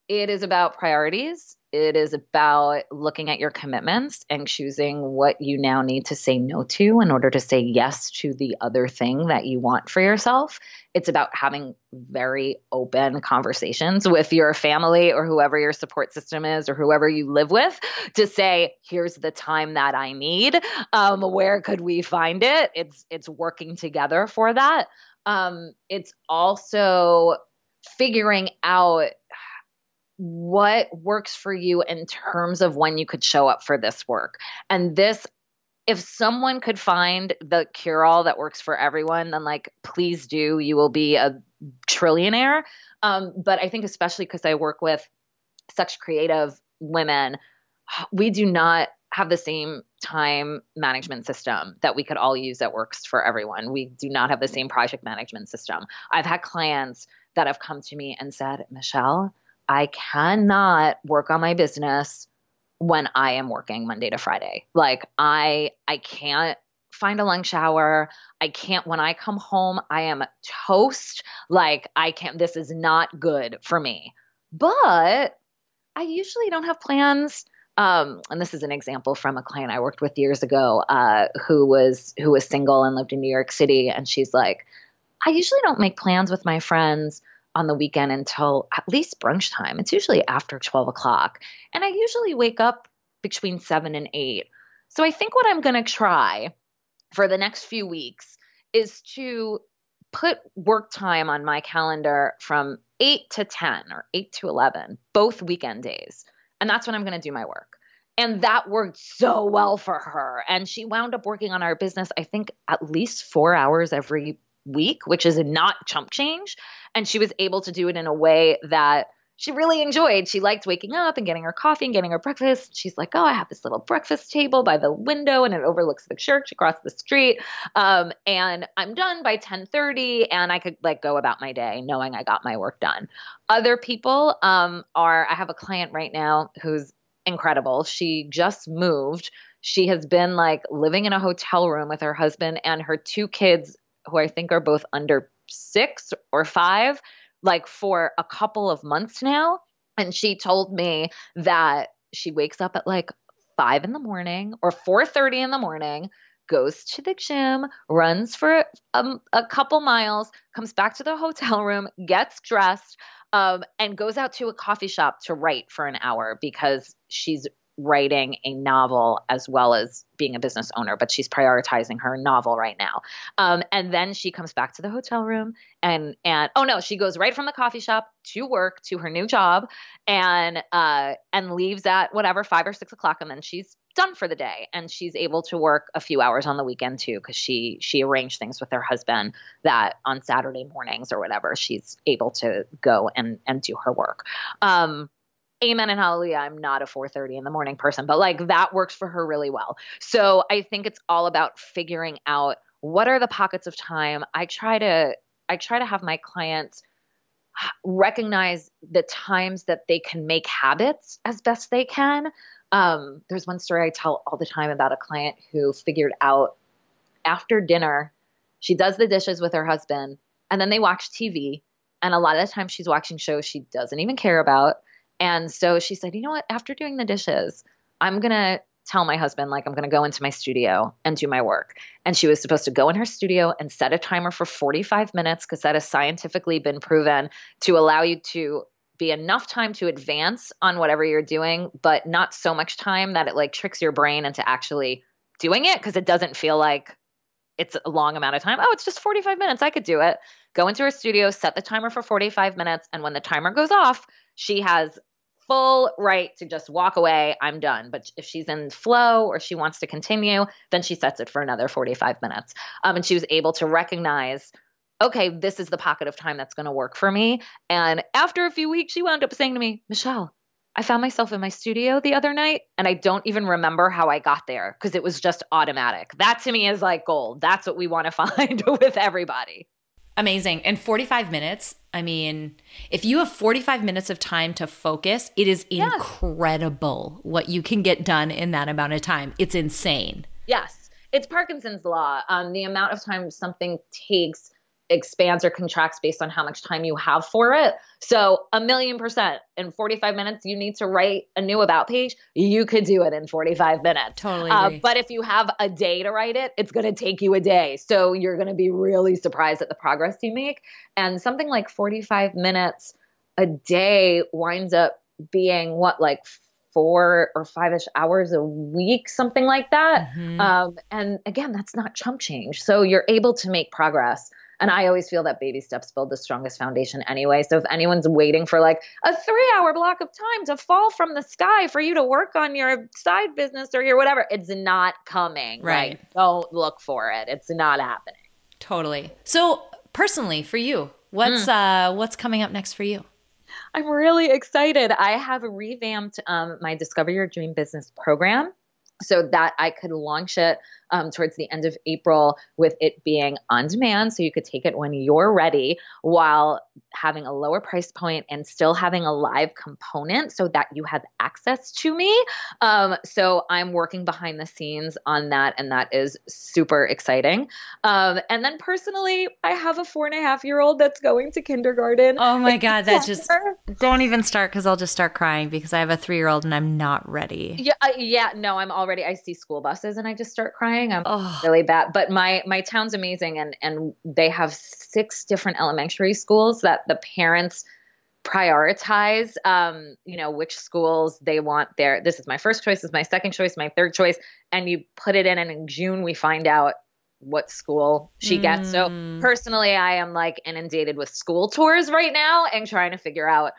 it is about priorities it is about looking at your commitments and choosing what you now need to say no to in order to say yes to the other thing that you want for yourself. It's about having very open conversations with your family or whoever your support system is or whoever you live with to say, here's the time that I need. Um, where could we find it? It's it's working together for that. Um, it's also figuring out what works for you in terms of when you could show up for this work. And this if someone could find the cure all that works for everyone, then like please do. You will be a trillionaire. Um, but I think especially because I work with such creative women, we do not have the same time management system that we could all use that works for everyone. We do not have the same project management system. I've had clients that have come to me and said, Michelle, I cannot work on my business when I am working Monday to Friday. Like I I can't find a lunch hour. I can't when I come home, I am toast. Like I can't this is not good for me. But I usually don't have plans. Um, and this is an example from a client I worked with years ago, uh, who was who was single and lived in New York City, and she's like, I usually don't make plans with my friends on the weekend until at least brunch time. It's usually after 12 o'clock. And I usually wake up between seven and eight. So I think what I'm going to try for the next few weeks is to put work time on my calendar from 8 to 10 or 8 to 11, both weekend days. And that's when I'm going to do my work. And that worked so well for her. And she wound up working on our business, I think, at least four hours every week, which is not chump change. And she was able to do it in a way that she really enjoyed. She liked waking up and getting her coffee and getting her breakfast. She's like, "Oh, I have this little breakfast table by the window, and it overlooks the church across the street. Um, and I'm done by 10:30, and I could like go about my day knowing I got my work done." Other people um, are. I have a client right now who's incredible. She just moved. She has been like living in a hotel room with her husband and her two kids, who I think are both under six or five like for a couple of months now. And she told me that she wakes up at like five in the morning or 4.30 in the morning goes to the gym runs for a, a couple miles comes back to the hotel room gets dressed um, and goes out to a coffee shop to write for an hour because she's writing a novel as well as being a business owner, but she's prioritizing her novel right now. Um, and then she comes back to the hotel room and and oh no, she goes right from the coffee shop to work to her new job and uh, and leaves at whatever five or six o'clock, and then she's done for the day and she's able to work a few hours on the weekend too because she she arranged things with her husband that on saturday mornings or whatever she's able to go and and do her work um amen and hallelujah i'm not a 4.30 in the morning person but like that works for her really well. So i think it's all about figuring out what are the pockets of time. I try to i try to have my clients recognize the times that they can make habits as best they can. Um, there's one story i tell all the time about a client who figured out after dinner she does the dishes with her husband and then they watch tv and a lot of the time she's watching shows she doesn't even care about and so she said, you know what? After doing the dishes, I'm going to tell my husband, like, I'm going to go into my studio and do my work. And she was supposed to go in her studio and set a timer for 45 minutes because that has scientifically been proven to allow you to be enough time to advance on whatever you're doing, but not so much time that it like tricks your brain into actually doing it because it doesn't feel like it's a long amount of time. Oh, it's just 45 minutes. I could do it. Go into her studio, set the timer for 45 minutes. And when the timer goes off, she has full right to just walk away. I'm done. But if she's in flow or she wants to continue, then she sets it for another 45 minutes. Um, and she was able to recognize, okay, this is the pocket of time that's going to work for me. And after a few weeks, she wound up saying to me, Michelle, I found myself in my studio the other night and I don't even remember how I got there because it was just automatic. That to me is like gold. That's what we want to find with everybody. Amazing. And 45 minutes, I mean, if you have 45 minutes of time to focus, it is yes. incredible what you can get done in that amount of time. It's insane. Yes. It's Parkinson's law. Um, the amount of time something takes expands or contracts based on how much time you have for it. So, a million percent in 45 minutes, you need to write a new about page. You could do it in 45 minutes. Totally. Uh, but if you have a day to write it, it's going to take you a day. So, you're going to be really surprised at the progress you make. And something like 45 minutes a day winds up being what, like four or five ish hours a week, something like that. Mm-hmm. Um, and again, that's not chump change. So, you're able to make progress and I always feel that baby steps build the strongest foundation anyway. So if anyone's waiting for like a three hour block of time to fall from the sky for you to work on your side business or your whatever, it's not coming. Right. Like, don't look for it. It's not happening. Totally. So personally, for you, what's mm. uh what's coming up next for you? I'm really excited. I have revamped um, my Discover Your Dream Business program so that I could launch it um, towards the end of April with it being on demand. So you could take it when you're ready while having a lower price point and still having a live component so that you have access to me. Um, so I'm working behind the scenes on that, and that is super exciting. Um, and then personally, I have a four and a half year old that's going to kindergarten. Oh my God, that just don't even start because I'll just start crying because I have a three year old and I'm not ready. Yeah, uh, yeah, no, I'm already. I see school buses and I just start crying. I'm oh. really bad, but my my town's amazing, and and they have six different elementary schools that the parents prioritize um, you know which schools they want their this is my first choice this is my second choice my third choice and you put it in and in june we find out what school she mm. gets so hmm. personally i am like inundated with school tours right now and trying to figure out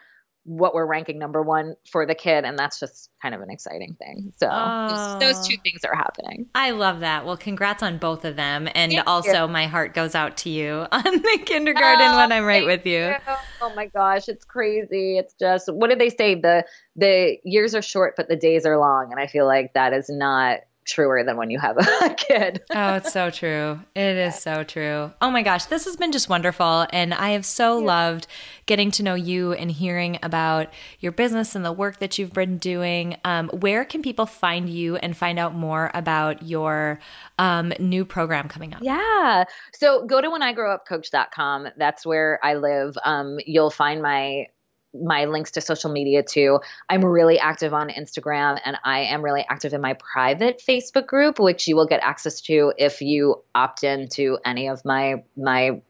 what we're ranking number one for the kid and that's just kind of an exciting thing. So oh, those, those, two oh. things are happening. I love that. Well congrats on both of them. And thank also you. my heart goes out to you on the kindergarten oh, when i'm right with you. you. oh my gosh it's crazy. It's just what did they say? The the years are short but the days are long. And i feel like that is not truer than when you have a kid. oh, it's so true. It is so true. Oh my gosh, this has been just wonderful. And I have so loved getting to know you and hearing about your business and the work that you've been doing. Um, where can people find you and find out more about your um, new program coming up? Yeah. So go to whenigrowupcoach.com. That's where I live. Um, you'll find my my links to social media too. I'm really active on Instagram and I am really active in my private Facebook group, which you will get access to if you opt in to any of my my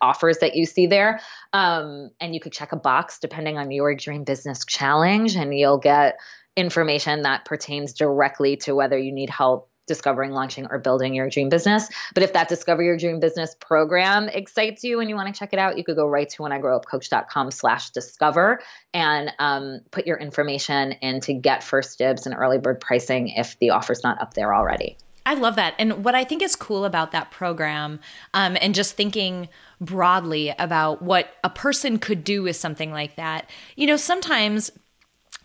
offers that you see there. Um, and you could check a box depending on your dream business challenge, and you'll get information that pertains directly to whether you need help discovering, launching, or building your dream business. But if that Discover Your Dream Business program excites you and you want to check it out, you could go right to whenigrowupcoach.com slash discover and um, put your information in to get first dibs and early bird pricing if the offer's not up there already. I love that. And what I think is cool about that program, um, and just thinking broadly about what a person could do with something like that, you know, sometimes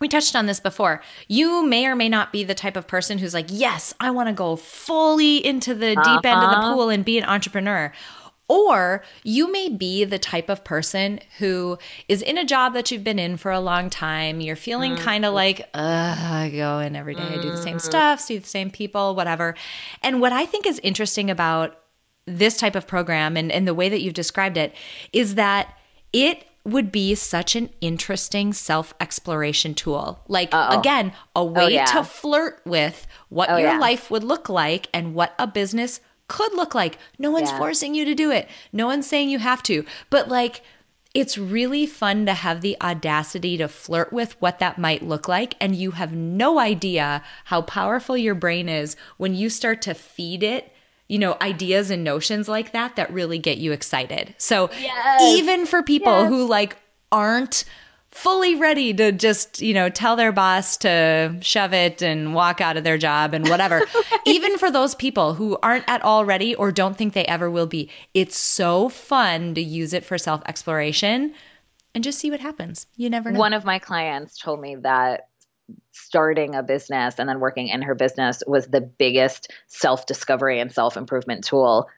we touched on this before. You may or may not be the type of person who's like, yes, I want to go fully into the uh-huh. deep end of the uh-huh. pool and be an entrepreneur. Or you may be the type of person who is in a job that you've been in for a long time. You're feeling mm-hmm. kind of like, I go in every day. I do the same mm-hmm. stuff, see the same people, whatever. And what I think is interesting about this type of program and, and the way that you've described it is that it would be such an interesting self exploration tool. Like, Uh-oh. again, a oh, way oh, yeah. to flirt with what oh, your yeah. life would look like and what a business could look like. No one's yeah. forcing you to do it, no one's saying you have to. But, like, it's really fun to have the audacity to flirt with what that might look like. And you have no idea how powerful your brain is when you start to feed it you know, ideas and notions like that that really get you excited. So yes. even for people yes. who like aren't fully ready to just, you know, tell their boss to shove it and walk out of their job and whatever. right. Even for those people who aren't at all ready or don't think they ever will be, it's so fun to use it for self exploration and just see what happens. You never know. One of my clients told me that starting a business and then working in her business was the biggest self discovery and self improvement tool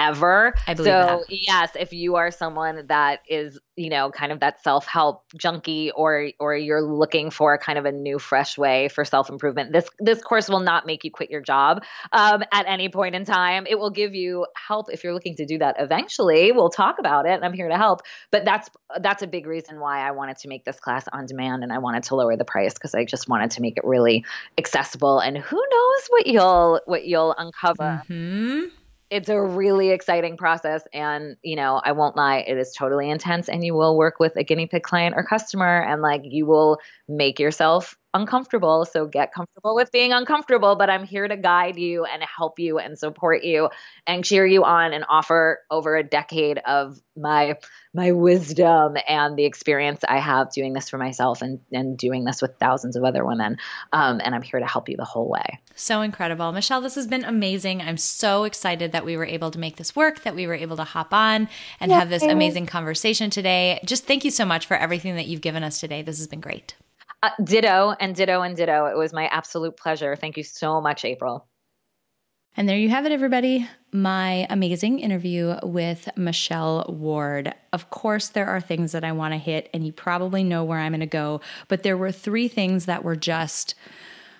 ever. I believe so, that. yes, if you are someone that is, you know, kind of that self-help junkie or or you're looking for kind of a new fresh way for self-improvement, this this course will not make you quit your job um, at any point in time. It will give you help if you're looking to do that eventually. We'll talk about it and I'm here to help. But that's that's a big reason why I wanted to make this class on demand and I wanted to lower the price because I just wanted to make it really accessible and who knows what you'll what you'll uncover. Mm-hmm it's a really exciting process. And you know i won't lie it is totally intense and you will work with a guinea pig client or customer and like you will make yourself uncomfortable so get comfortable with being uncomfortable but i'm here to guide you and help you and support you and cheer you on and offer over a decade of my my wisdom and the experience I have doing this for myself and, and doing this with thousands of other women. Um, and I'm here to help you the whole way. So incredible. Michelle, this has been amazing. I'm so excited that we were able to make this work, that we were able to hop on and have this amazing conversation today. Just thank you so much for everything that you've given us today. This has been great. Uh, ditto and ditto and ditto. It was my absolute pleasure. Thank you so much, April. And there you have it, everybody. My amazing interview with Michelle Ward. Of course, there are things that I want to hit, and you probably know where I'm going to go. But there were three things that were just,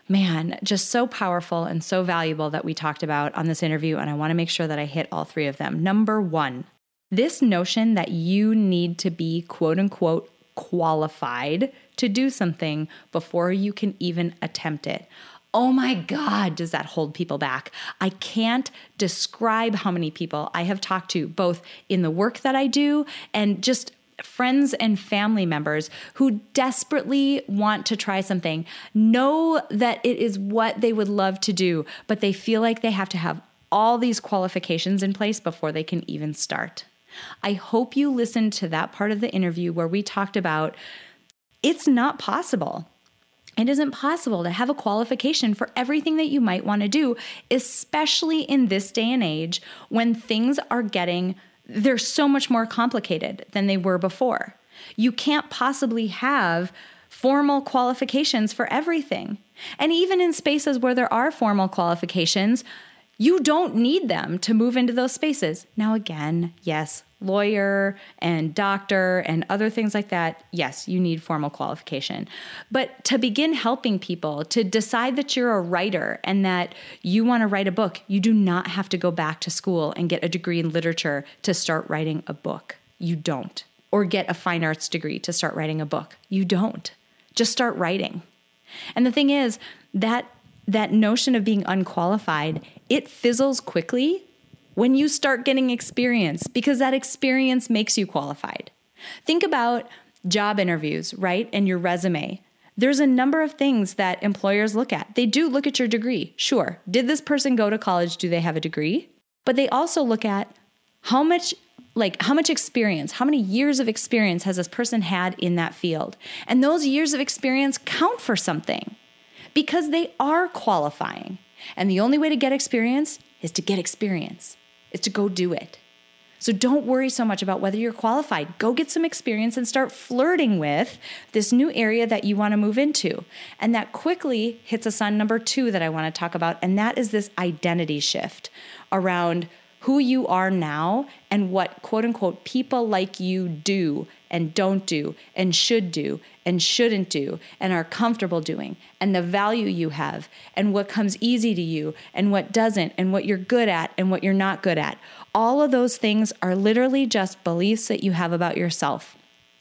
man, just so powerful and so valuable that we talked about on this interview. And I want to make sure that I hit all three of them. Number one, this notion that you need to be quote unquote qualified to do something before you can even attempt it. Oh my God, does that hold people back? I can't describe how many people I have talked to, both in the work that I do and just friends and family members who desperately want to try something, know that it is what they would love to do, but they feel like they have to have all these qualifications in place before they can even start. I hope you listened to that part of the interview where we talked about it's not possible it isn't possible to have a qualification for everything that you might want to do, especially in this day and age when things are getting, they're so much more complicated than they were before. You can't possibly have formal qualifications for everything. And even in spaces where there are formal qualifications, you don't need them to move into those spaces. Now, again, yes, lawyer and doctor and other things like that, yes, you need formal qualification. But to begin helping people to decide that you're a writer and that you want to write a book, you do not have to go back to school and get a degree in literature to start writing a book. You don't. Or get a fine arts degree to start writing a book. You don't. Just start writing. And the thing is that that notion of being unqualified, it fizzles quickly when you start getting experience because that experience makes you qualified. Think about job interviews, right? And your resume. There's a number of things that employers look at. They do look at your degree. Sure. Did this person go to college? Do they have a degree? But they also look at how much like how much experience, how many years of experience has this person had in that field? And those years of experience count for something because they are qualifying. And the only way to get experience is to get experience is to go do it. So don't worry so much about whether you're qualified. Go get some experience and start flirting with this new area that you want to move into. And that quickly hits us on number two that I want to talk about, and that is this identity shift around who you are now and what quote unquote people like you do and don't do and should do and shouldn't do and are comfortable doing and the value you have and what comes easy to you and what doesn't and what you're good at and what you're not good at. All of those things are literally just beliefs that you have about yourself.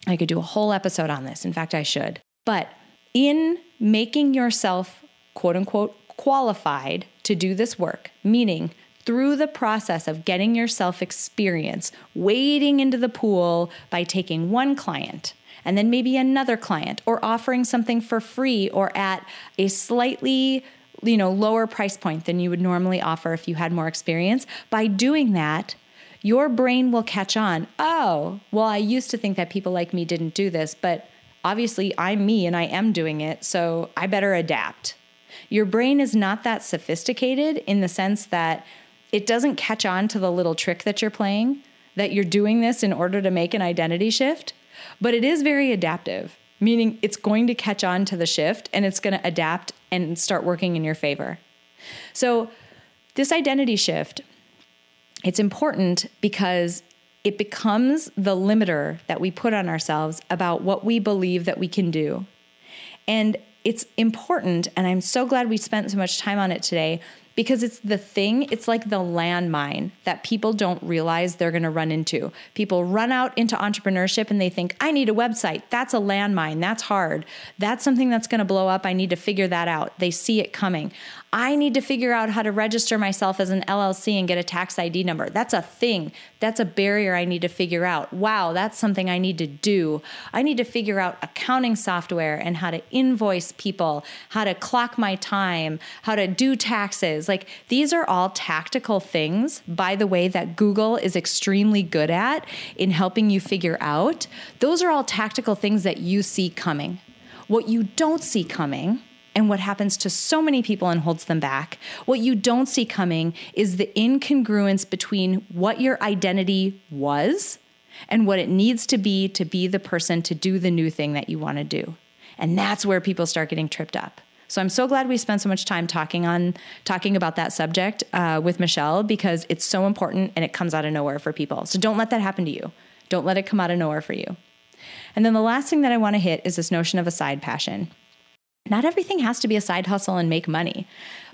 I could do a whole episode on this. In fact, I should. But in making yourself quote unquote qualified to do this work, meaning through the process of getting yourself experience, wading into the pool by taking one client and then maybe another client or offering something for free or at a slightly you know lower price point than you would normally offer if you had more experience. By doing that your brain will catch on oh well i used to think that people like me didn't do this but obviously i'm me and i am doing it so i better adapt. Your brain is not that sophisticated in the sense that it doesn't catch on to the little trick that you're playing, that you're doing this in order to make an identity shift, but it is very adaptive, meaning it's going to catch on to the shift and it's going to adapt and start working in your favor. So, this identity shift, it's important because it becomes the limiter that we put on ourselves about what we believe that we can do. And it's important, and I'm so glad we spent so much time on it today because it's the thing, it's like the landmine that people don't realize they're going to run into. People run out into entrepreneurship and they think, I need a website. That's a landmine. That's hard. That's something that's going to blow up. I need to figure that out. They see it coming. I need to figure out how to register myself as an LLC and get a tax ID number. That's a thing. That's a barrier I need to figure out. Wow, that's something I need to do. I need to figure out accounting software and how to invoice people, how to clock my time, how to do taxes. Like these are all tactical things, by the way, that Google is extremely good at in helping you figure out. Those are all tactical things that you see coming. What you don't see coming and what happens to so many people and holds them back. What you don't see coming is the incongruence between what your identity was and what it needs to be to be the person to do the new thing that you want to do. And that's where people start getting tripped up. So I'm so glad we spent so much time talking on talking about that subject uh, with Michelle because it's so important and it comes out of nowhere for people. So don't let that happen to you. Don't let it come out of nowhere for you. And then the last thing that I want to hit is this notion of a side passion. Not everything has to be a side hustle and make money.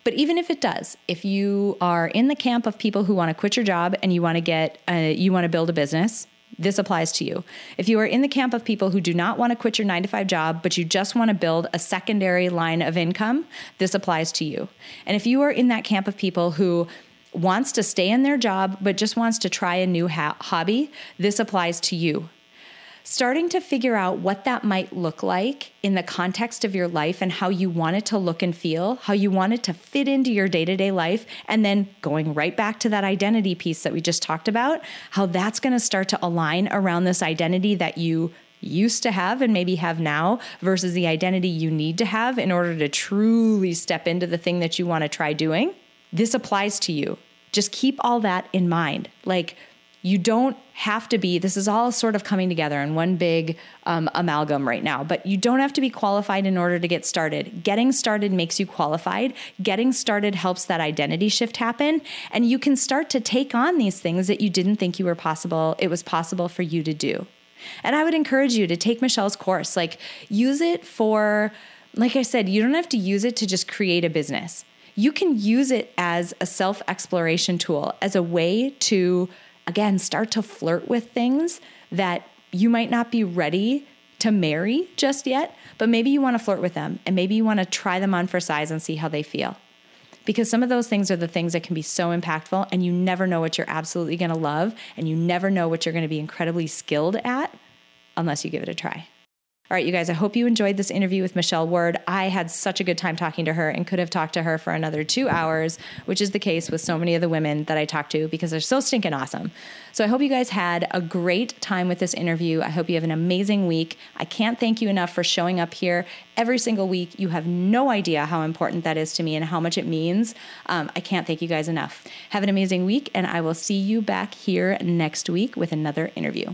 But even if it does, if you are in the camp of people who want to quit your job and you want to get, uh, you want to build a business, this applies to you. If you are in the camp of people who do not want to quit your nine to five job, but you just want to build a secondary line of income, this applies to you. And if you are in that camp of people who wants to stay in their job, but just wants to try a new ha- hobby, this applies to you starting to figure out what that might look like in the context of your life and how you want it to look and feel, how you want it to fit into your day to day life, and then going right back to that identity piece that we just talked about, how that's going to start to align around this identity that you used to have and maybe have now versus the identity you need to have in order to truly step into the thing that you want to try doing. This applies to you. Just keep all that in mind. Like, you don't have to be, this is all sort of coming together in one big um, amalgam right now, but you don't have to be qualified in order to get started. Getting started makes you qualified. Getting started helps that identity shift happen. And you can start to take on these things that you didn't think you were possible, it was possible for you to do. And I would encourage you to take Michelle's course, like use it for, like I said, you don't have to use it to just create a business. You can use it as a self exploration tool, as a way to again, start to flirt with things that you might not be ready to marry just yet, but maybe you want to flirt with them and maybe you want to try them on for size and see how they feel. Because some of those things are the things that can be so impactful, and you never know what you're absolutely going to love, and you never know what you're going to be incredibly skilled at unless you give it a try. All right, you guys, I hope you enjoyed this interview with Michelle Ward. I had such a good time talking to her and could have talked to her for another two hours, which is the case with so many of the women that I talk to because they're so stinking awesome. So I hope you guys had a great time with this interview. I hope you have an amazing week. I can't thank you enough for showing up here every single week. You have no idea how important that is to me and how much it means. Um, I can't thank you guys enough. Have an amazing week, and I will see you back here next week with another interview.